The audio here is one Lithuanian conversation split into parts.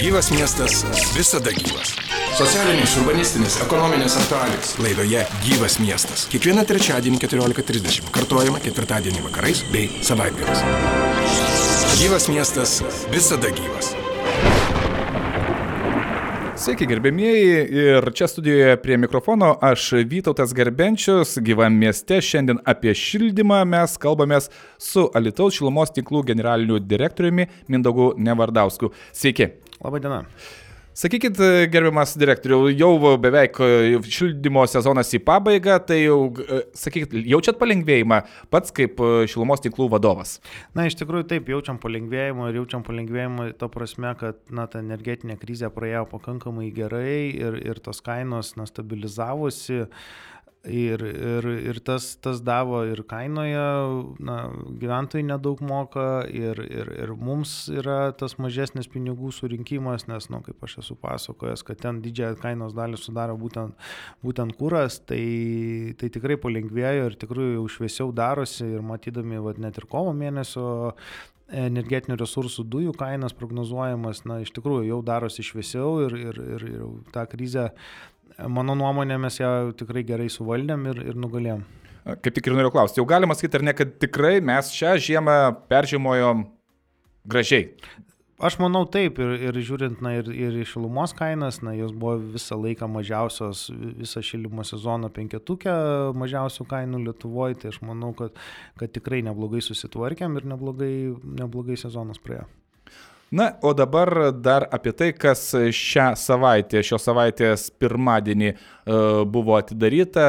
Gyvas miestas visada gyvas. Socialinės, urbanistinės, ekonominės aktualijos. Laidoje Gyvas miestas. Kiekvieną trečiadienį 14.30. Kartuojama ketvirtadienį vakarais bei savaitgaliais. Gyvas miestas visada gyvas. Sveiki gerbėmieji ir čia studijoje prie mikrofono aš Vytautas Garbenčius, gyvam mieste. Šiandien apie šildymą mes kalbamės su Alitaus šilumos tinklų generaliniu direktoriumi Mindaugu Nevardausku. Sveiki. Labadiena. Sakykit, gerbiamas direktoriau, jau beveik šildymo sezonas į pabaigą, tai jau, sakykit, jaučiat palengvėjimą pats kaip šilumos tinklų vadovas? Na, iš tikrųjų taip, jaučiam palengvėjimą ir jaučiam palengvėjimą to prasme, kad, na, ta energetinė krizė praėjo pakankamai gerai ir, ir tos kainos, na, stabilizavosi. Ir, ir, ir tas, tas davo ir kainoje, na, gyventojai nedaug moka ir, ir, ir mums yra tas mažesnis pinigų surinkimas, nes, na, nu, kaip aš esu pasakojęs, kad ten didžiąją kainos dalį sudaro būtent, būtent kuras, tai, tai tikrai palengvėjo ir tikrai jau šviesiau darosi ir matydami, va, net ir kovo mėnesio energetinių resursų dujų kainas prognozuojamas, na, iš tikrųjų jau darosi šviesiau ir, ir, ir, ir tą krizę mano nuomonė mes ją tikrai gerai suvaldėm ir, ir nugalėjom. Kaip tik ir noriu klausti, jau galima sakyti, ar ne, kad tikrai mes šią žiemą peržymojom gražiai? Aš manau taip ir, ir žiūrint, na, ir, ir šilumos kainas, na, jos buvo visą laiką mažiausios, visą šilimo sezoną penketukę mažiausių kainų Lietuvoje, tai aš manau, kad, kad tikrai neblogai susitvarkėm ir neblogai, neblogai sezonas praėjo. Na, o dabar dar apie tai, kas šią savaitę, šios savaitės pirmadienį e, buvo atidaryta.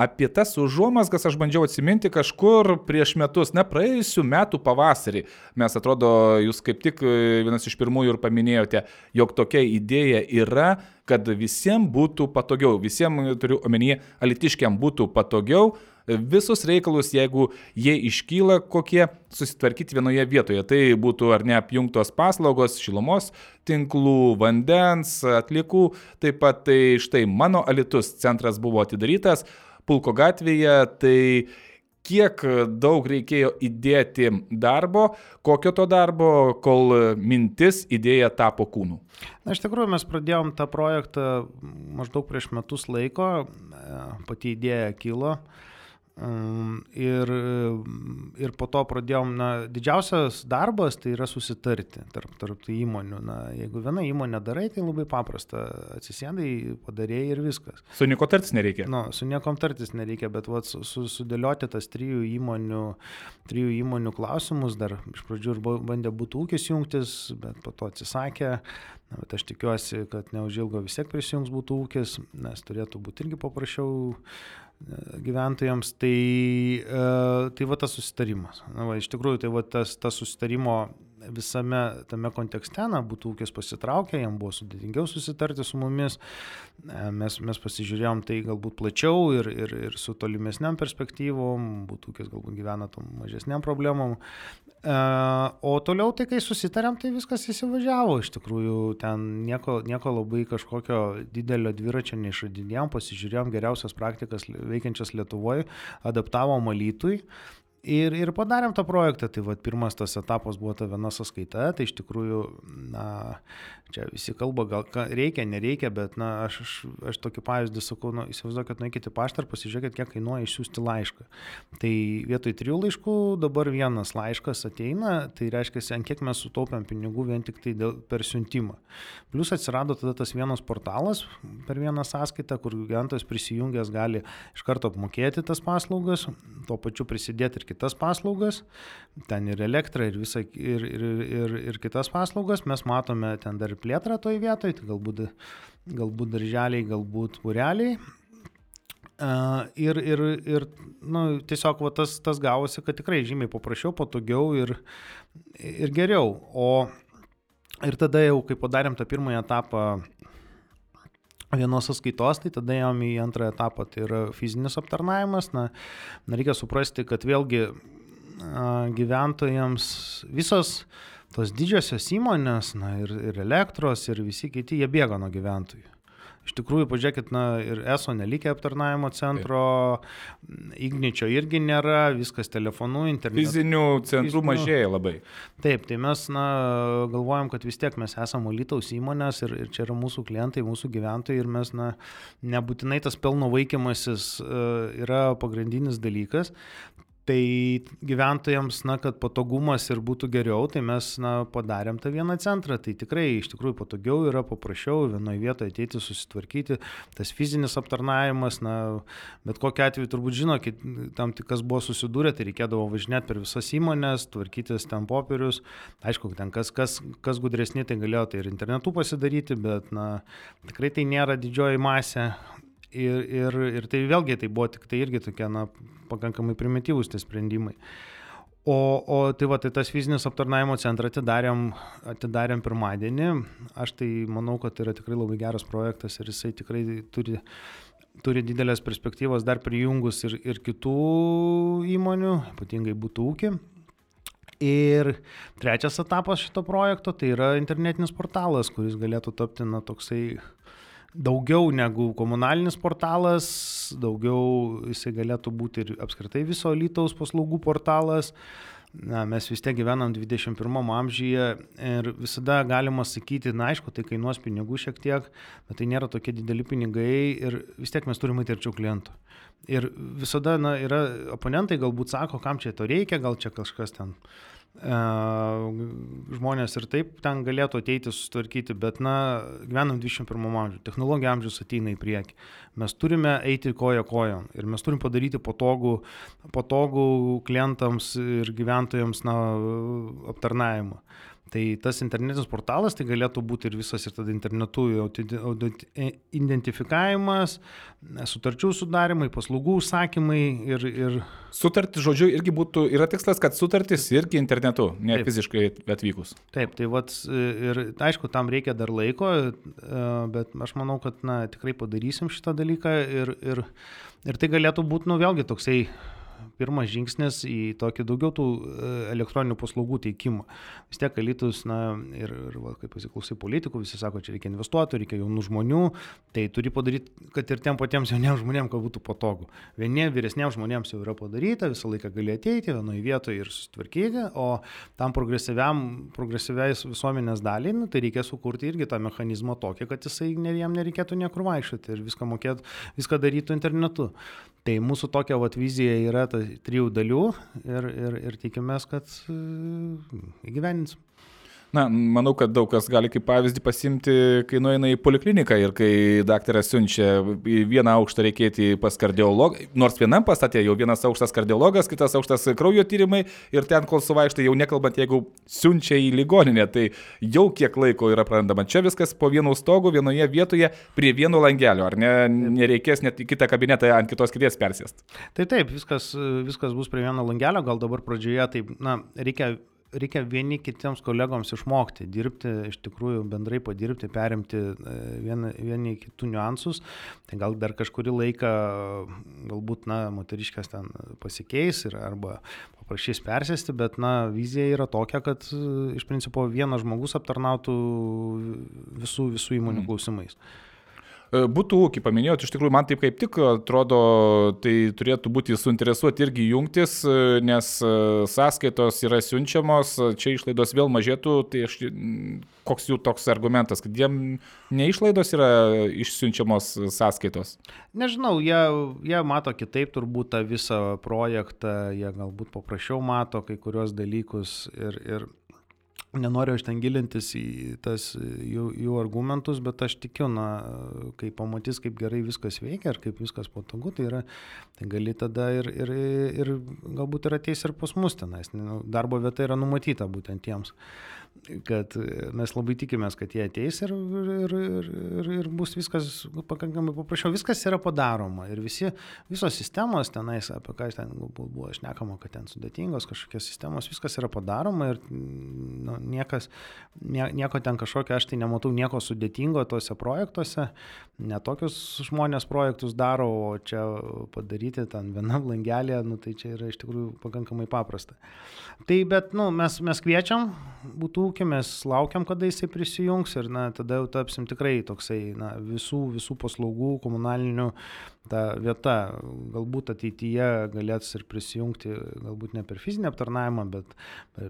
Apie tas užuomasgas aš bandžiau atsiminti kažkur prieš metus, ne praėjusiu metu pavasarį. Mes atrodo, jūs kaip tik e, vienas iš pirmųjų ir paminėjote, jog tokia idėja yra, kad visiems būtų patogiau, visiems turiu omenyje, alitiškiam būtų patogiau visus reikalus, jeigu jie iškyla, kokie susitvarkyti vienoje vietoje. Tai būtų ar ne apjungtos paslaugos, šilumos tinklų, vandens, atlikų. Taip pat tai štai mano Alitus centras buvo atidarytas Pulko gatvėje. Tai kiek daug reikėjo įdėti darbo, kokio to darbo, kol mintis, idėja tapo kūnu? Na, iš tikrųjų, mes pradėjom tą projektą maždaug prieš metus laiko, pati idėja kilo. Ir, ir po to pradėjom, na, didžiausias darbas tai yra susitarti tarp, tarp tų įmonių. Na, jeigu viena įmonė darai, tai labai paprasta. Atsisėdai, padarėjai ir viskas. Su nieko tartis nereikia. Na, su niekom tartis nereikia, bet vat, su, su, sudėlioti tas trijų įmonių, trijų įmonių klausimus, dar iš pradžių ir bandė būtų ūkis jungtis, bet po to atsisakė. Na, bet aš tikiuosi, kad neužilgo vis tiek prisijungs būtų ūkis, nes turėtų būti irgi paprasčiau gyventojams, tai, e, tai va tas susitarimas. Na, va, iš tikrųjų, tai va tas, tas susitarimo visame tame kontekste, na, būtų ūkis pasitraukę, jam buvo sudėtingiau susitarti su mumis, e, mes, mes pasižiūrėjom tai galbūt plačiau ir, ir, ir su tolimesniam perspektyvom, būtų ūkis galbūt gyvena tom mažesniam problemom. E, o toliau tai, kai susitarėm, tai viskas įsivažiavo, iš tikrųjų, ten nieko, nieko labai kažkokio didelio dviračio neišradinėjom, pasižiūrėjom geriausias praktikas veikiančias Lietuvoje, adaptavom Alytui. Ir, ir padarėm tą projektą, tai vad pirmas tas etapas buvo ta viena sąskaita, tai iš tikrųjų, na, čia visi kalba, gal reikia, nereikia, bet, na, aš, aš, aš tokį pavyzdį sakau, nu, įsivaizduokit, nueikite į paštą ir pasižiūrėkit, kiek kainuoja išsiųsti laišką. Tai vietoj trijų laiškų dabar vienas laiškas ateina, tai reiškia, ant kiek mes sutaupėm pinigų vien tik tai dėl, per siuntimą. Plus atsirado tada tas vienas portalas per vieną sąskaitą, kur gyventojas prisijungęs gali iš karto apmokėti tas paslaugas, tuo pačiu prisidėti ir kitas paslaugas, ten ir elektrą, ir, visa, ir, ir, ir, ir kitas paslaugas, mes matome ten dar plėtrą toj vietoj, tai galbūt, galbūt darželiai, galbūt bureliai. Uh, ir ir, ir nu, tiesiog va, tas, tas gavosi, kad tikrai žymiai paprasčiau, patogiau ir, ir geriau. O ir tada jau, kai padarėm tą pirmąją etapą vienos sąskaitos, tai tada jam į antrą etapą, tai yra fizinis aptarnavimas. Na, reikia suprasti, kad vėlgi gyventojams visos tos didžiosios įmonės, na ir, ir elektros, ir visi kiti, jie bėga nuo gyventojų. Iš tikrųjų, pažiūrėkit, na ir ESO nelikė aptarnavimo centro. Igničio irgi nėra, viskas telefonu, internetu. Fizinių centrų mažėja labai. Taip, tai mes na, galvojam, kad vis tiek mes esame Lytaus įmonės ir, ir čia yra mūsų klientai, mūsų gyventojai ir mes na, nebūtinai tas pelno vaikimasis uh, yra pagrindinis dalykas. Tai gyventojams, na, kad patogumas ir būtų geriau, tai mes, na, padarėm tą vieną centrą. Tai tikrai iš tikrųjų patogiau yra, paprasčiau vienoje vietoje ateiti, susitvarkyti, tas fizinis aptarnavimas, na, bet kokiu atveju turbūt žino, tam tik kas buvo susidūrę, tai reikėdavo važinėti per visas įmonės, tvarkytis ten popierius. Aišku, ten kas, kas, kas gudresni, tai galėjo tai ir internetu pasidaryti, bet, na, tikrai tai nėra didžioji masė. Ir, ir, ir tai vėlgi tai buvo tik tai irgi tokie, na, pakankamai primityvūs tie sprendimai. O, o tai va, tai tas fizinis aptarnaimo centrą atidarėm, atidarėm pirmadienį. Aš tai manau, kad tai yra tikrai labai geras projektas ir jisai tikrai turi, turi didelės perspektyvos dar prijungus ir, ir kitų įmonių, ypatingai būtų ūkį. Ir trečias etapas šito projekto tai yra internetinis portalas, kuris galėtų tapti na, toksai daugiau negu komunalinis portalas, daugiau jisai galėtų būti ir apskritai viso Lytaus paslaugų portalas. Na, mes vis tiek gyvenam 21 amžiuje ir visada galima sakyti, na aišku, tai kainuos pinigų šiek tiek, bet tai nėra tokie dideli pinigai ir vis tiek mes turime eiti arčiau klientų. Ir visada, na, yra oponentai galbūt sako, kam čia to reikia, gal čia kažkas ten žmonės ir taip ten galėtų ateiti susitvarkyti, bet, na, gyvenam 21 amžiuje, technologija amžius ateina į priekį. Mes turime eiti koja kojon ir mes turim padaryti patogų, patogų klientams ir gyventojams na, aptarnavimą. Tai tas internetinis portalas tai galėtų būti ir visas ir tada internetu identifikavimas, sutarčių sudarimai, paslaugų užsakymai ir... ir... Sutartis, žodžiu, irgi būtų, yra tikslas, kad sutartis irgi internetu, ne Taip. fiziškai atvykus. Taip, tai vat, ir aišku, tam reikia dar laiko, bet aš manau, kad na, tikrai padarysim šitą dalyką ir, ir, ir tai galėtų būti, nu vėlgi, toksai pirmas žingsnis į tokį daugiau tų e, elektroninių paslaugų teikimą. Vis tiek elitus, na ir, ir va, kaip pasiklausai politikų, visi sako, čia reikia investuotojų, reikia jaunų žmonių, tai turi padaryti, kad ir tiem patiems jauniems žmonėms, kad būtų patogu. Vieni vyresniems žmonėms jau yra padaryta, visą laiką gali ateiti vienoje vietoje ir susitvarkyti, o tam progresyviai visuomenės daliai, nu, tai reikia sukurti irgi tą mechanizmą tokį, kad jisai jam nereikėtų niekur vaikščioti ir viską mokėtų, viską darytų internetu. Tai mūsų tokia vat, vizija yra trijų dalių ir, ir, ir tikimės, kad e, įgyveninsim. Na, manau, kad daug kas gali kaip pavyzdį pasimti, kai nueina į polikliniką ir kai daktaras siunčia į vieną aukštą reikėti pas kardiologą, nors vienam pastatė jau vienas aukštas kardiologas, kitas aukštas kraujo tyrimai ir ten, kol suvaištai, jau nekalbant, jeigu siunčia į ligoninę, tai jau kiek laiko yra prarandama. Čia viskas po vienu stogu, vienoje vietoje, prie vieno langelio, ar ne, nereikės net į kitą kabinetą ant kitos kėdės persėsti. Tai taip, viskas, viskas bus prie vieno langelio, gal dabar pradžioje, tai, na, reikia reikia vieni kitiems kolegoms išmokti, dirbti, iš tikrųjų bendrai padirbti, perimti e, vieni, vieni kitų niuansus. Tai gal dar kažkurį laiką, galbūt, na, moteriškas ten pasikeis ir arba paprašys persėsti, bet, na, vizija yra tokia, kad iš principo vienas žmogus aptarnautų visų, visų įmonių mm. klausimais. Mm. E, būtų ūkį paminėjot, iš tikrųjų man taip kaip tik atrodo, tai turėtų būti suinteresuoti irgi jungtis, e, nes e, sąskaitos yra siunčiamos, čia išlaidos vėl mažėtų, tai aš, koks jų toks argumentas, kad jiem neišlaidos yra išsiunčiamos sąskaitos? Nežinau, jie, jie mato kitaip turbūt tą visą projektą, jie galbūt paprasčiau mato kai kurios dalykus ir, ir Nenoriu aš ten gilintis į tas jų, jų argumentus, bet aš tikiu, na, kai pamatys, kaip gerai viskas veikia ir kaip viskas patogu, tai, yra, tai gali tada ir, ir, ir galbūt ir ateis ir pas mus tenais. Nu, darbo vieta yra numatyta būtent tiems kad mes labai tikimės, kad jie ateis ir, ir, ir, ir, ir bus viskas pakankamai paprasčiau. Viskas yra padaroma ir visi, visos sistemos tenais, apie ką ten buvo šnekama, kad ten sudėtingos kažkokios sistemos, viskas yra padaroma ir nu, niekas, nie, nieko ten kažkokio, aš tai nematau nieko sudėtingo tuose projektuose, netokius žmonės projektus daro, o čia padaryti ten vienam langelį, nu, tai čia yra iš tikrųjų pakankamai paprasta. Tai bet, nu, mes, mes kviečiam būtų ūkį, mes laukiam, kada jisai prisijungs ir na, tada jau tapsim tikrai toksai na, visų, visų paslaugų komunalinių ta vieta. Galbūt ateityje galėtų ir prisijungti, galbūt ne per fizinį aptarnavimą, bet,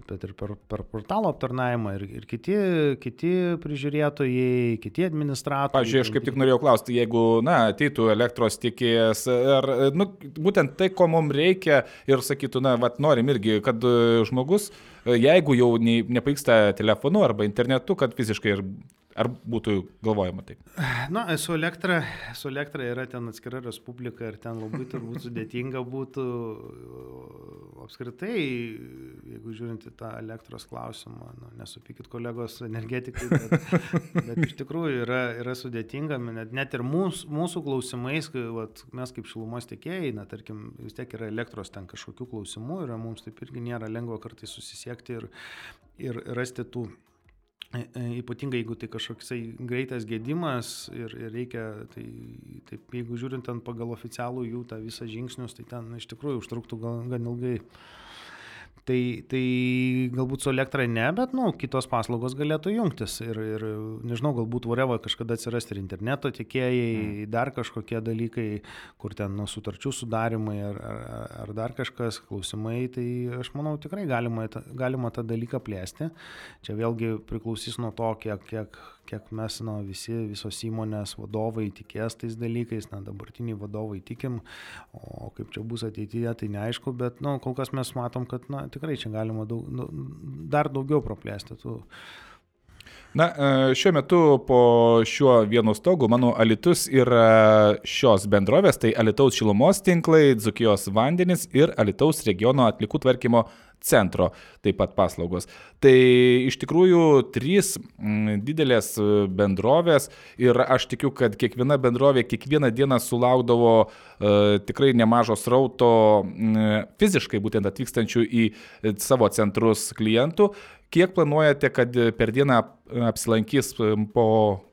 bet ir per, per portalo aptarnavimą ir, ir kiti, kiti prižiūrėtojai, kiti administratoriai. Pavyzdžiui, aš kaip tik norėjau klausti, jeigu, na, ateitų elektros tikėjas, ar, nu, būtent tai, ko mums reikia ir sakytų, na, vat, norim irgi, kad žmogus, jeigu jau ne, nepavyksta telefonu arba internetu, kad fiziškai ir Ar būtų galvojama taip? Na, su elektra, su elektra yra ten atskira respublika ir ten labai turbūt sudėtinga būtų apskritai, jeigu žiūrint į tą elektros klausimą, nu, nesupykit kolegos energetikai, bet, bet iš tikrųjų yra, yra sudėtinga, net, net ir mūsų, mūsų klausimais, kai vat, mes kaip šilumos tiekėjai, na, tarkim, vis tiek yra elektros ten kažkokių klausimų ir mums taip irgi nėra lengva kartais susisiekti ir, ir rasti tų ypatingai jeigu tai kažkoksai greitas gedimas ir, ir reikia, tai taip, jeigu žiūrint ten pagal oficialų jų tą visą žingsnius, tai ten iš tikrųjų užtruktų gan, gan ilgai. Tai, tai galbūt su elektra ne, bet nu, kitos paslaugos galėtų jungtis. Ir, ir nežinau, galbūt Voreva kažkada atsiras ir interneto tiekėjai, mm. dar kažkokie dalykai, kur ten nu, sutarčių sudarimai ar, ar, ar dar kažkas, klausimai. Tai aš manau, tikrai galima, galima tą dalyką plėsti. Čia vėlgi priklausys nuo to, kiek, kiek, kiek mes, na, visi, visos įmonės vadovai tikės tais dalykais, na, dabartiniai vadovai tikim, o kaip čia bus ateityje, tai neaišku, bet, na, kol kas mes matom, kad, na, tikrai čia galima daug, nu, dar daugiau praplėsti tų. Na, e, šiuo metu po šiuo vienu stogu mano Alitus yra šios bendrovės, tai Alitaus šilumos tinklai, Dzukijos vandenis ir Alitaus regiono atlikų tvarkymo centro taip pat paslaugos. Tai iš tikrųjų trys mm, didelės e, bendrovės ir aš tikiu, kad kiekviena bendrovė kiekvieną dieną sulaukdavo uh, tikrai nemažo srauto uh, fiziškai būtent atvykstančių į savo centrus klientų. Kiek planuojate, kad per dieną apsilankys po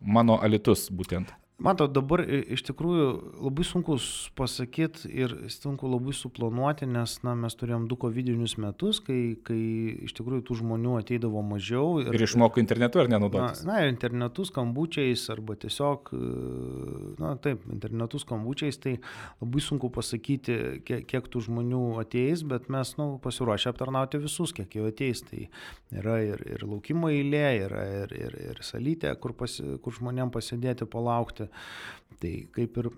mano alitus būtent? Matot, dabar iš tikrųjų labai sunku pasakyti ir sunku labai suplanuoti, nes na, mes turėjom du COVID-inius metus, kai, kai iš tikrųjų tų žmonių ateidavo mažiau. Ir, ir išmoko internetu ar nenaudotis? Na, na, internetu skambučiais arba tiesiog, na taip, internetu skambučiais, tai labai sunku pasakyti, kiek, kiek tų žmonių ateis, bet mes nu, pasiruošę aptarnauti visus, kiek jau ateis. Tai yra ir, ir laukimo eilė, yra ir, ir, ir salytė, kur, pasi, kur žmonėm pasidėti, palaukti. Tai kaip ir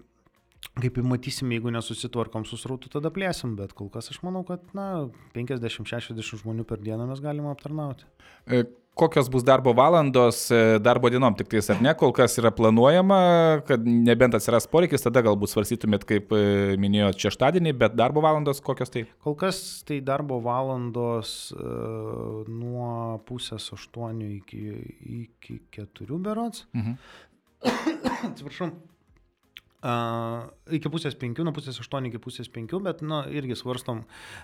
Kaip ir matysim, jeigu nesusitvarkom su srautu, tada plėsim, bet kol kas aš manau, kad na, 50-60 žmonių per dieną mes galime aptarnauti. E, kokios bus darbo valandos e, darbo dienom, tik tais ar ne, kol kas yra planuojama, kad nebent atsiras poreikis, tada galbūt svarstytumėt, kaip e, minėjot, šeštadienį, bet darbo valandos kokios tai? Kol kas tai darbo valandos uh, nuo pusės aštuonių iki, iki keturių berots. Mhm. Jetzt war schon. Uh, iki pusės penkių, nuo pusės aštuonių iki pusės penkių, bet, na, irgi svarstom,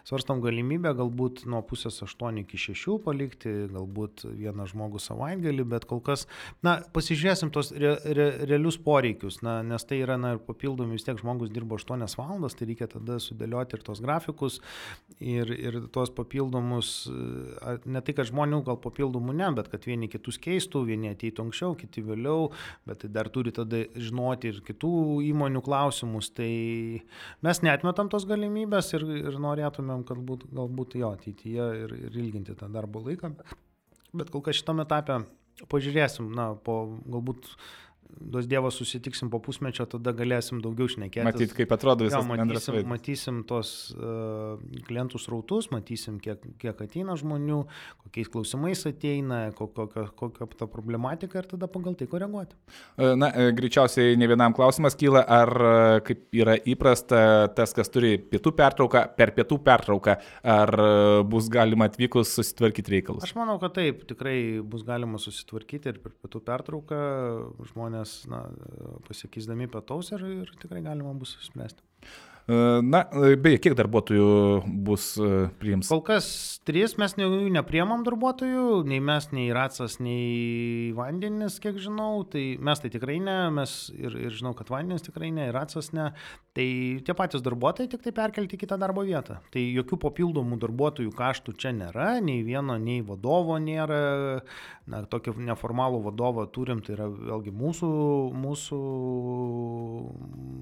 svarstom galimybę galbūt nuo pusės aštuonių iki šešių palikti, galbūt vieną žmogų savaitgalį, bet kol kas, na, pasižiūrėsim tos re, re, realius poreikius, na, nes tai yra, na, ir papildomi vis tiek žmogus dirbo 8 valandas, tai reikia tada sudėlioti ir tos grafikus, ir, ir tuos papildomus, ne tai, kad žmonių gal papildomų ne, bet kad vieni kitus keistų, vieni ateitų anksčiau, kiti vėliau, bet tai dar turi tada žinoti ir kitų įmonių klausimus, tai mes netmetam tos galimybės ir, ir norėtumėm, kad būt, galbūt jo ateityje ir, ir ilginti tą darbo laiką. Bet kol kas šitame etape pažiūrėsim, na, po galbūt duos Dievas susitiksim po pusmečio, tada galėsim daugiau šnekėti. Matyt, kaip atrodo visas ja, matysim, matysim tos uh, klientų srautus, matysim, kiek, kiek ateina žmonių, kokiais klausimais ateina, kokia, kokia ta problematika ir tada pagal tai koreguoti. E, na, e, greičiausiai ne vienam klausimas kyla, ar kaip yra įprasta tas, kas turi pietų pertrauką, per pietų pertrauką, ar bus galima atvykus susitvarkyti reikalus? Aš manau, kad taip, tikrai bus galima susitvarkyti ir per pietų pertrauką žmonės žmonės na, pasikeisdami pietaus ir, ir tikrai galima bus spręsti. Na, beje, kiek darbuotojų bus priims? Kol kas trys, mes jų nepriemam darbuotojų, nei mes, nei Racas, nei Vandenis, kiek žinau, tai mes tai tikrai ne, mes ir, ir žinau, kad Vandenis tikrai ne, ir Racas ne, tai tie patys darbuotojai tik tai perkelti į kitą darbo vietą. Tai jokių papildomų darbuotojų kaštų čia nėra, nei vieno, nei vadovo nėra, na, tokį neformalų vadovą turim, tai yra vėlgi mūsų, mūsų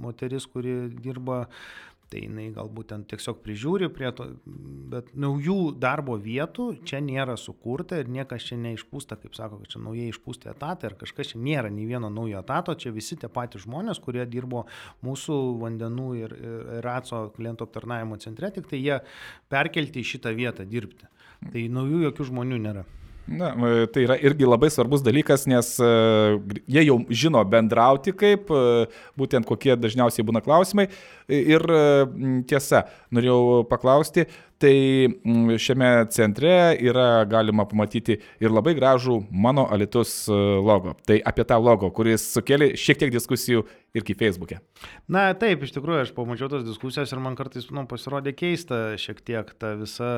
moteris, kuri dirba tai jinai galbūt ten tiesiog prižiūri prie to, bet naujų darbo vietų čia nėra sukurta ir niekas čia neišpūsta, kaip sako, kad čia naujai išpūsti etatai ar kažkas čia nėra nei vieno naujo etato, čia visi tie patys žmonės, kurie dirbo mūsų vandenų ir, ir ACO klientų aptarnavimo centre, tik tai jie perkelti į šitą vietą dirbti. Tai naujų jokių žmonių nėra. Na, tai yra irgi labai svarbus dalykas, nes uh, jie jau žino bendrauti kaip, uh, būtent kokie dažniausiai būna klausimai. Ir tiesa, norėjau paklausti, tai mm, šiame centre yra galima pamatyti ir labai gražų mano Alitus logo. Tai apie tą logo, kuris sukėlė šiek tiek diskusijų irgi Facebook'e. Na taip, iš tikrųjų, aš pamačiau tos diskusijos ir man kartais nu, pasirodė keista šiek tiek ta visa,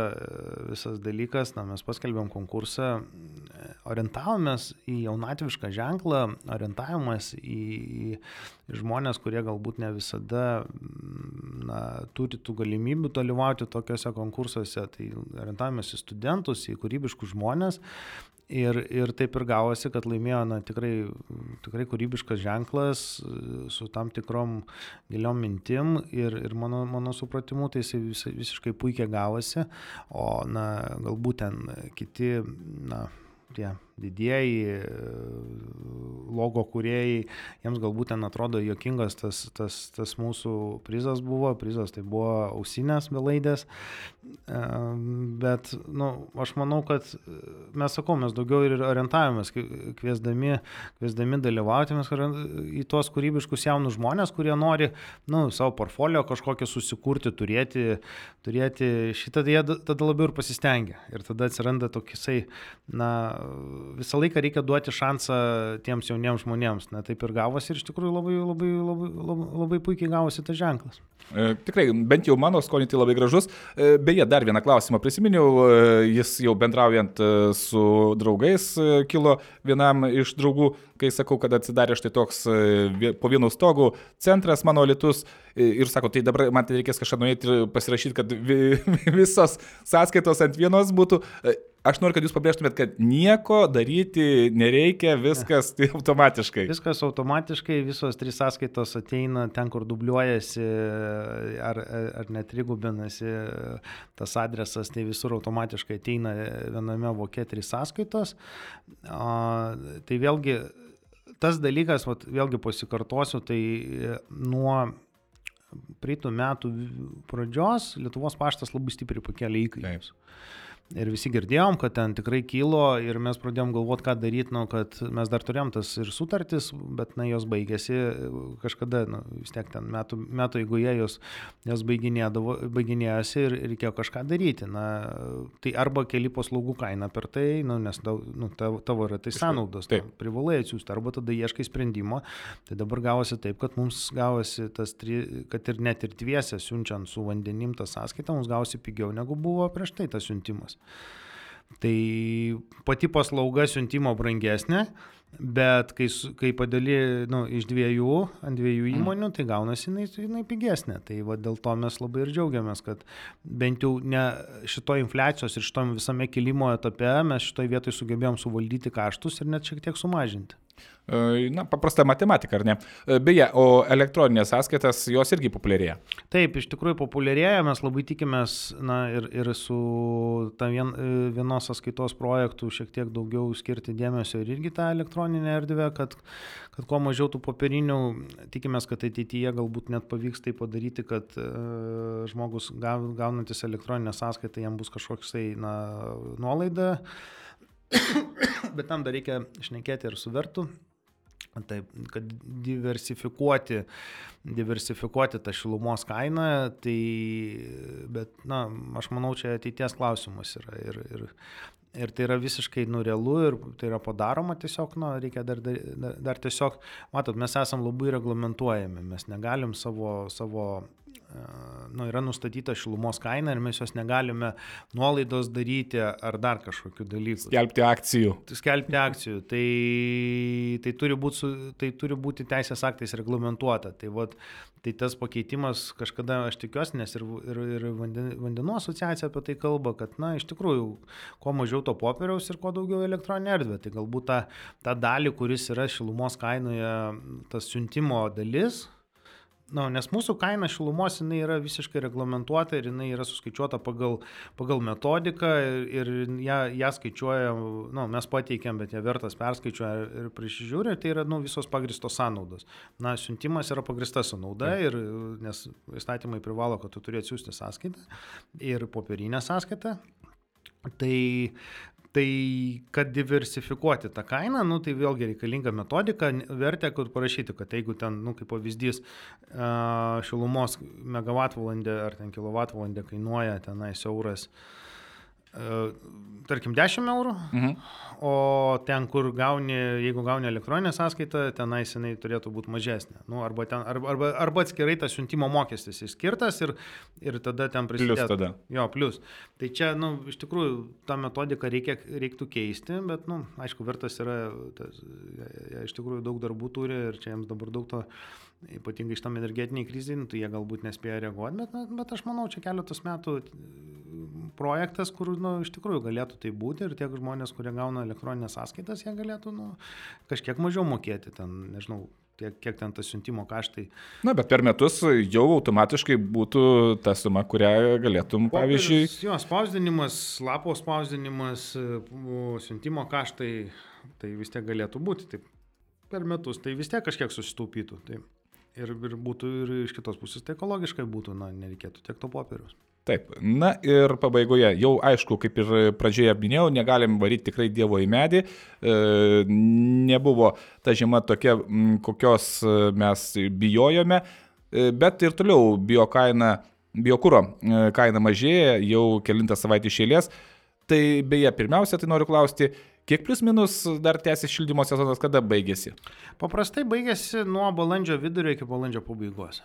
visas dalykas. Na, mes paskelbėm konkursą, orientavomės į jaunatvišką ženklą, orientavimas į, į žmonės, kurie galbūt ne visada na, turi tų galimybių dalyvauti tokiuose konkursuose. Tai orientavomės į studentus, į kūrybiškus žmonės. Ir, ir taip ir gavosi, kad laimėjo na, tikrai, tikrai kūrybiškas ženklas su tam tikrom giliom mintim ir, ir mano, mano supratimu tai jis vis, visiškai puikiai gavosi, o na, galbūt ten kiti, na, tie didieji logo kuriejai, jiems galbūt ten atrodo jokingas tas, tas, tas mūsų prizas buvo, prizas tai buvo ausinės belaidės, bet nu, aš manau, kad mes sakau, mes daugiau ir orientavomės, kviesdami, kviesdami dalyvauti mes į tuos kūrybiškus jaunus žmonės, kurie nori nu, savo portfolio kažkokį susikurti, turėti, turėti šitą, jie tada labiau ir pasistengia. Ir tada atsiranda toksai, na, visą laiką reikia duoti šansą tiems jauniems žmonėms. Na taip ir gavosi ir iš tikrųjų labai, labai, labai, labai, labai puikiai gavosi tas ženklas. E, tikrai, bent jau mano skonį tai labai gražus. E, beje, dar vieną klausimą prisiminiau, e, jis jau bendraujant e, su draugais e, kilo vienam iš draugų, kai sakau, kad atsidarė štai toks e, po vienu stogu centras mano litus ir sako, tai dabar man tai reikės kažką nueiti ir pasirašyti, kad vi, visos sąskaitos ant vienos būtų aš noriu, kad jūs pabrėžtumėt, kad nieko daryti nereikia, viskas tai automatiškai. Viskas automatiškai, visos trys sąskaitos ateina ten, kur dubliuojasi ar, ar net trigubinasi tas adresas, tai visur automatiškai ateina viename vokė trys sąskaitos. O, tai vėlgi tas dalykas, vat, vėlgi pasikartosiu, tai nuo praeitų metų pradžios Lietuvos paštas labai stipriai pakėlė įkainius. Taip. Ir visi girdėjom, kad ten tikrai kilo ir mes pradėjom galvoti, ką daryti, nu, kad mes dar turėjom tas ir sutartis, bet na, jos baigėsi kažkada, nu, vis tiek ten metų, metų eigoje jos, jos baiginėjosi ir reikėjo kažką daryti. Na, tai arba keli paslaugų kaina per tai, nu, nes nu, tavo, tavo yra tai sąnaudos, tai privalai atsiųsti, arba tada ieškai sprendimo. Tai dabar gavosi taip, kad mums gavosi tas, tri, kad ir net ir dviese siunčiant su vandenim tą sąskaitą, mums gavosi pigiau negu buvo prieš tai tas siuntimas. Tai pati paslauga siuntimo brangesnė, bet kai, kai padali nu, iš dviejų ant dviejų mm. įmonių, tai gaunasi jinai, jinai pigesnė. Tai va, dėl to mes labai ir džiaugiamės, kad bent jau ne šito infliacijos ir šito visame kilimo etape mes šitoje vietoje sugebėjom suvaldyti kaštus ir net šiek tiek sumažinti. E, na, paprasta matematika, ar ne? E, beje, o elektroninės sąskaitas jos irgi populiarėja. Taip, iš tikrųjų populiarėja, mes labai tikimės, na, ir, ir su vien, e, vienos sąskaitos projektu šiek tiek daugiau skirti dėmesio ir irgi tą elektroninę erdvę, kad, kad kuo mažiau tų popierinių, tikimės, kad ateityje galbūt net pavyks tai padaryti, kad e, žmogus gaunantis elektroninę sąskaitą jam bus kažkoks tai, na, nuolaida. Bet tam dar reikia šnekėti ir su vertu, Taip, kad diversifikuoti, diversifikuoti tą šilumos kainą, tai, bet, na, aš manau, čia ateities klausimas yra. Ir, ir, ir tai yra visiškai nurealu ir tai yra padaroma tiesiog, na, reikia dar, dar, dar tiesiog, matot, mes esam labai reglamentuojami, mes negalim savo, savo nu, yra nustatyta šilumos kaina ir mes jos negalime nuolaidos daryti ar dar kažkokiu dalyku. Skelbti akcijų. Skelbti akcijų. Tai, tai, turi, būti, tai turi būti teisės aktais reglamentuota. Tai, vat, tai tas pakeitimas kažkada, aš tikiuosi, nes ir, ir, ir vandenų asociacija apie tai kalba, kad, na, iš tikrųjų, kuo mažiau to popieriaus ir kuo daugiau elektroninė erdvė. Tai galbūt tą, tą dalį, kuris yra šilumos kainoje, tas siuntimo dalis, Na, nes mūsų kaina šilumos jinai yra visiškai reglamentuota ir jinai yra suskaičiuota pagal, pagal metodiką ir, ir ją, ją skaičiuoja, nu, mes pateikėm, bet ją vertas perskaičiuoja ir prisižiūri, tai yra nu, visos pagristos sąnaudos. Na, siuntimas yra pagrista sąnauda, ir, nes įstatymai privalo, kad tu turi atsiųsti sąskaitą ir popierinę sąskaitą. Tai Tai kad diversifikuoti tą kainą, nu, tai vėlgi reikalinga metodika, vertė, kur parašyti, kad jeigu ten, nu, kaip pavyzdys, šilumos megavatvalandė ar ten kilovatvalandė kainuoja tenais euras, tarkim, 10 eurų, mhm. o ten, kur gauni, jeigu gauni elektroninę sąskaitą, tenais jinai turėtų būti mažesnė. Nu, arba, ten, arba, arba, arba atskirai tas siuntimo mokestis įskirtas ir, ir tada ten prisideda. Plius tada. Jo, plus. Tai čia, nu, iš tikrųjų, tą metodiką reikia, reiktų keisti, bet, nu, aišku, vertas yra, tas, jie iš tikrųjų daug darbų turi ir čia jiems dabar daug to ypatingai šitam energetiniai kriziai, nu, tai jie galbūt nespėja reaguoti, bet, bet aš manau, čia keletas metų projektas, kur nu, iš tikrųjų galėtų tai būti ir tie žmonės, kurie gauna elektroninės sąskaitas, jie galėtų nu, kažkiek mažiau mokėti ten, nežinau, kiek, kiek ten tas siuntimo kaštai. Na, bet per metus jau automatiškai būtų ta suma, kurią galėtum, Popierius, pavyzdžiui. Jo, spausdinimas, lapo spausdinimas, siuntimo kaštai, tai vis tiek galėtų būti. Taip, per metus tai vis tiek kažkiek susitaupytų. Tai ir, ir būtų ir iš kitos pusės tai ekologiškai būtų, na, nereikėtų tiek to popieriaus. Taip, na ir pabaigoje, jau aišku, kaip ir pradžioje minėjau, negalim varyti tikrai Dievo į medį, e, nebuvo ta žiema tokia, kokios e, mes bijojome, e, bet ir toliau biokaina, biokūro e, kaina mažėja jau kilintą savaitę išėlės. Tai beje, pirmiausia, tai noriu klausti, Kiek plus minus dar tęsis šildymo sezonas, kada baigėsi? Paprastai baigėsi nuo balandžio vidurio iki balandžio pabaigos.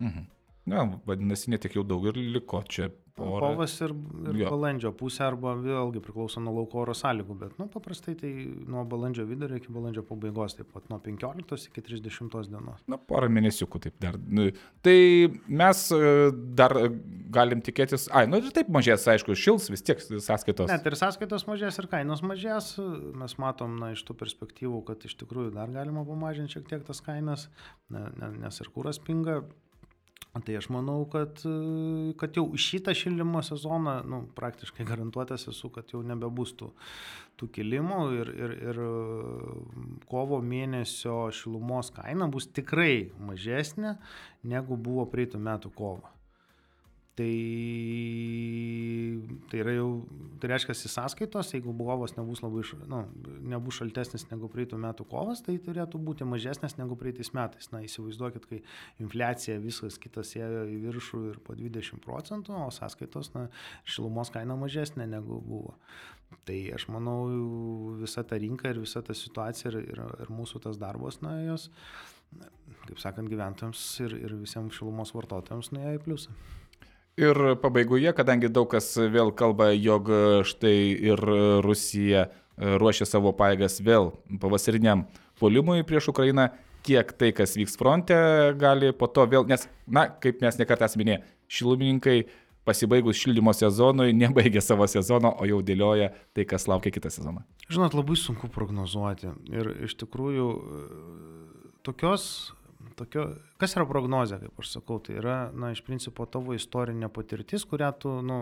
Mhm. Na, vadinasi, netiek jau daug ir liko čia Porą. Kovas ir, ir jo. balandžio pusė arba vėlgi priklauso nuo lauko oro sąlygų, bet nu, paprastai tai nuo balandžio vidurio iki balandžio pabaigos, taip pat nuo 15 iki 30 dienos. Na, porą mėnesiukų taip dar. Nu, tai mes e, dar galim tikėtis, ai, nu ir taip mažės, aišku, šils vis tiek sąskaitos. Net ir sąskaitos mažės ir kainos mažės, mes matom, na, iš tų perspektyvų, kad iš tikrųjų dar galima pamažinti šiek tiek tas kainas, nes ir kūras pinga, Tai aš manau, kad, kad jau šitą šildymo sezoną, nu, praktiškai garantuotas esu, kad jau nebebus tų, tų kilimų ir, ir, ir kovo mėnesio šilumos kaina bus tikrai mažesnė negu buvo praeitų metų kovo. Tai, tai yra jau, tai reiškia, sąskaitos, jeigu kovas nebus labai, nu, nebus šaltesnis negu praeitų metų kovas, tai turėtų būti mažesnis negu praeitais metais. Na, įsivaizduokit, kai infliacija viskas kitas ėjo į viršų ir po 20 procentų, o sąskaitos, na, šilumos kaina mažesnė negu buvo. Tai aš manau, visa ta rinka ir visa ta situacija ir, ir, ir mūsų tas darbas, na, jos, kaip sakant, gyventojams ir, ir visiems šilumos vartotojams nuėjo į pliusą. Ir pabaigoje, kadangi daug kas vėl kalba, jog štai ir Rusija ruošia savo paėgas vėl pavasariniam polimui prieš Ukrainą, kiek tai, kas vyks fronte, gali po to vėl, nes, na, kaip mes nekartą esame minėję, šilumininkai pasibaigus šildymo sezonui nebaigia savo sezono, o jau dėlioja tai, kas laukia kitą sezoną. Žinot, labai sunku prognozuoti. Ir iš tikrųjų tokios tokio, kas yra prognozė, kaip aš sakau, tai yra, na, iš principo tavo istorinė patirtis, kurią tu, nu,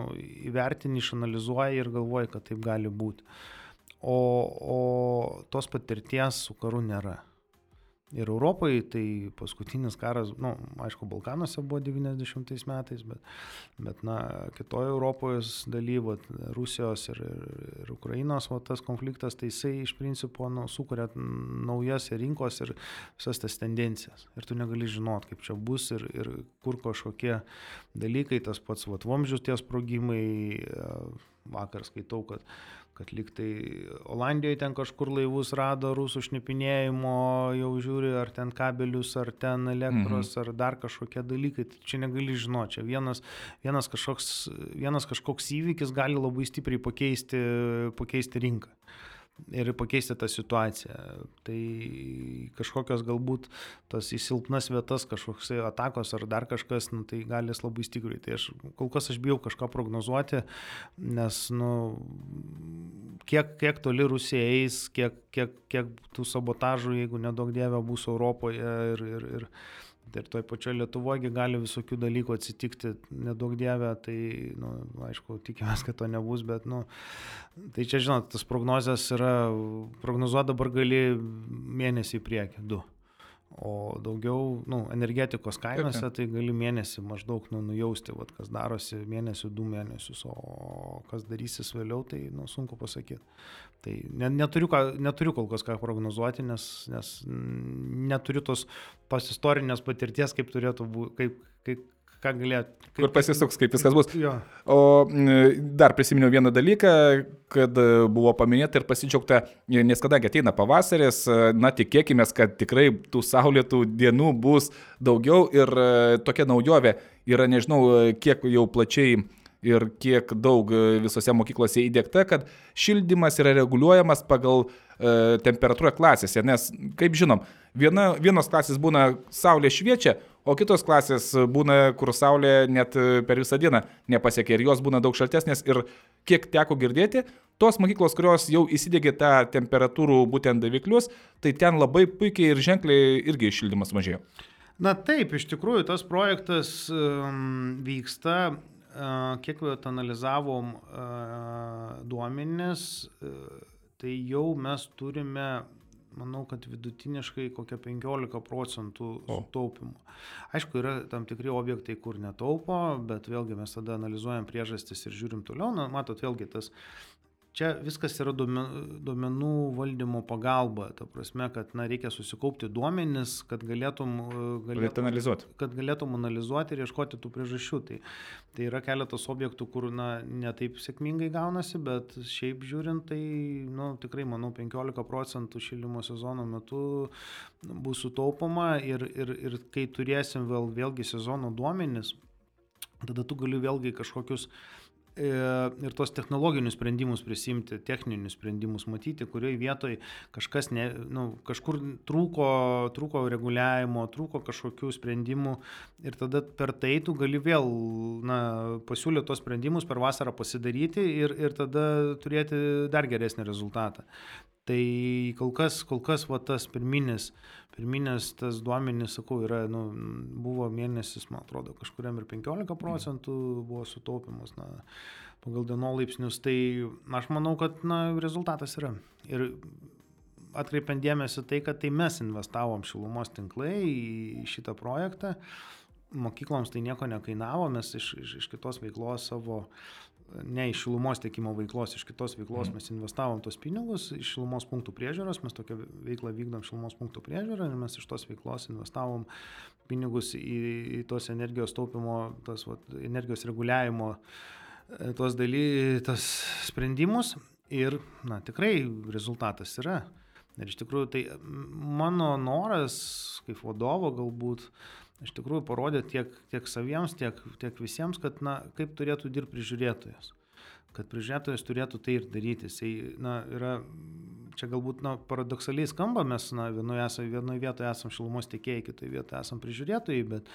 įvertini, išanalizuoji ir galvoji, kad taip gali būti. O, o tos patirties su karu nėra. Ir Europai tai paskutinis karas, na, nu, aišku, Balkanuose buvo 90 metais, bet, bet na, kitoje Europoje dalyvo, Rusijos ir, ir, ir Ukrainos, o tas konfliktas, tai jisai iš principo nu, sukuria naujas rinkos ir visas tas tendencijas. Ir tu negali žinot, kaip čia bus ir, ir kur kažkokie dalykai, tas pats vat, vamzdžių ties sprogimai vakar skaitau, kad, kad lyg tai Olandijoje ten kažkur laivus rado rusų šnipinėjimo, jau žiūri, ar ten kabelius, ar ten elektros, mhm. ar dar kažkokie dalykai. Tai čia negali žinoti. Čia vienas, vienas, kažkoks, vienas kažkoks įvykis gali labai stipriai pakeisti, pakeisti rinką ir pakeisti tą situaciją. Tai kažkokios galbūt tas įsilpnas vietas, kažkoks atakos ar dar kažkas, nu, tai gali labai stipriai. Tai aš kol kas aš bijau kažką prognozuoti, nes, nu, kiek, kiek toli Rusija eis, kiek, kiek, kiek tų sabotažų, jeigu nedaug dievė bus Europoje ir, ir, ir Tai ir toj pačioj Lietuvoje gali visokių dalykų atsitikti, nedaug dievę, tai, nu, aišku, tikimės, kad to nebus, bet, nu, tai čia, žinot, tas prognozijas yra, prognozuoti dabar gali mėnesį į priekį, du. O daugiau, nu, energetikos kainose, tai gali mėnesį maždaug nu, nujausti, vat, kas darosi mėnesių, du mėnesius, o kas darysis vėliau, tai nu, sunku pasakyti. Tai ne, neturiu, ką, neturiu kol kas ką prognozuoti, nes, nes neturiu tos, tos istorinės patirties, kaip turėtų būti, kaip, kaip, ką galėtų. Kaip, Kur pasisuks, kaip viskas bus. Jo. O dar prisiminiau vieną dalyką, kad e, buvo paminėta ir pasidžiaugta, nes kadangi ateina pavasaris, e, na tikėkime, kad tikrai tų saulėtų dienų bus daugiau ir e, tokia naujovė yra, nežinau, kiek jau plačiai ir kiek daug visose mokyklose įdėkta, kad šildymas yra reguliuojamas pagal e, temperatūrą klasėse, nes, kaip žinom, viena, vienos klasės būna saulė šviečia, o kitos klasės būna, kur saulė net per visą dieną nepasiekia ir jos būna daug šaltesnės ir kiek teko girdėti, tos mokyklos, kurios jau įsidėgė tą temperatūrų būtent daviklius, tai ten labai puikiai ir ženkliai irgi šildymas mažėjo. Na taip, iš tikrųjų tas projektas um, vyksta, uh, kiek jau analizavom uh, duomenis, uh, tai jau mes turime manau, kad vidutiniškai kokia 15 procentų sutaupimų. Aišku, yra tam tikri objektai, kur netaupo, bet vėlgi mes tada analizuojam priežastis ir žiūrim toliau. Na, matot, vėlgi tas Čia viskas yra duomenų valdymo pagalba, ta prasme, kad na, reikia susikaupti duomenis, kad galėtum, galėtum, analizuoti. kad galėtum analizuoti ir ieškoti tų priežasčių. Tai, tai yra keletas objektų, kur na, netaip sėkmingai gaunasi, bet šiaip žiūrint, tai nu, tikrai, manau, 15 procentų šildymo sezono metu bus sutaupoma ir, ir, ir kai turėsim vėl, vėlgi sezono duomenis, tada tu gali vėlgi kažkokius E, ir tos technologinius sprendimus prisimti, techninius sprendimus matyti, kurioje vietoje kažkas, ne, nu, kažkur trūko, trūko reguliavimo, trūko kažkokių sprendimų ir tada per tai tu gali vėl na, pasiūlyti tos sprendimus per vasarą pasidaryti ir, ir tada turėti dar geresnį rezultatą. Tai kol kas, kol kas va, tas pirminis, pirminis tas duomenys, sakau, yra, nu, buvo mėnesis, man atrodo, kažkuriam ir 15 procentų buvo sutaupimas, na, pagal dienolaipsnius. Tai aš manau, kad, na, rezultatas yra. Ir atkreipiant dėmesį tai, kad tai mes investavom šilumos tinklai į šitą projektą, mokykloms tai nieko nekainavo, mes iš, iš, iš kitos veiklos savo ne iš šilumos tiekimo veiklos, iš kitos veiklos mm. mes investavom tos pinigus, iš šilumos punktų priežiūros, mes tokią veiklą vykdom šilumos punktų priežiūrą ir mes iš tos veiklos investavom pinigus į, į tos energijos taupimo, tos vat, energijos reguliavimo, e, tos daly, tos sprendimus ir, na, tikrai rezultatas yra. Ir iš tikrųjų tai mano noras kaip vadovo galbūt iš tikrųjų parodė tiek, tiek saviems, tiek, tiek visiems, kad, na, kaip turėtų dirbti prižiūrėtojas. Kad prižiūrėtojas turėtų tai ir daryti. Jisai, na, yra, čia galbūt, na, paradoksaliai skamba, mes, na, vienoje, esame, vienoje vietoje esame šilumos tiekėjai, kitoje vietoje esame prižiūrėtojai, bet,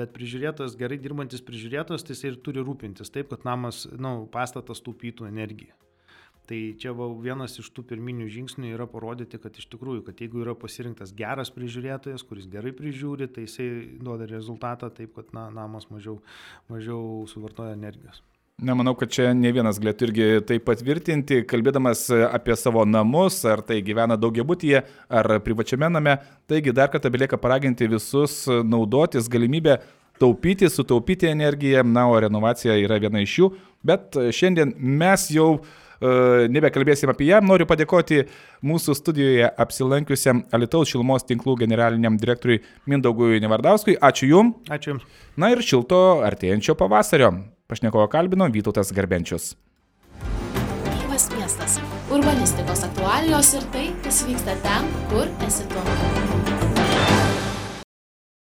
bet prižiūrėtojas, gerai dirbantis prižiūrėtojas, tai jisai ir turi rūpintis taip, kad namas, na, nu, pastatas taupytų energiją. Tai čia va, vienas iš tų pirminių žingsnių yra parodyti, kad iš tikrųjų, kad jeigu yra pasirinktas geras prižiūrėtojas, kuris gerai prižiūri, tai jisai duoda rezultatą taip, kad na, namas mažiau, mažiau suvartoja energijos. Nemanau, kad čia ne vienas galėtų irgi tai patvirtinti, kalbėdamas apie savo namus, ar tai gyvena daugiabutyje, ar privačiame name. Taigi dar kartą belieka paraginti visus naudotis galimybę taupyti, sutaupyti energiją, na, o renovacija yra viena iš jų. Bet šiandien mes jau uh, nebekalbėsim apie ją. Noriu padėkoti mūsų studijoje apsilankiusiam Alitaus šilumos tinklų generaliniam direktoriui Mindaugui Nevardauskui. Ačiū Jums. Ačiū Jums. Na ir šilto artėjančio pavasario. Pašnekovo kalbino Vytautas Garbenčius. miestas urbanistikos aktualijos ir tai kas vyksta ten kur esi tuo metu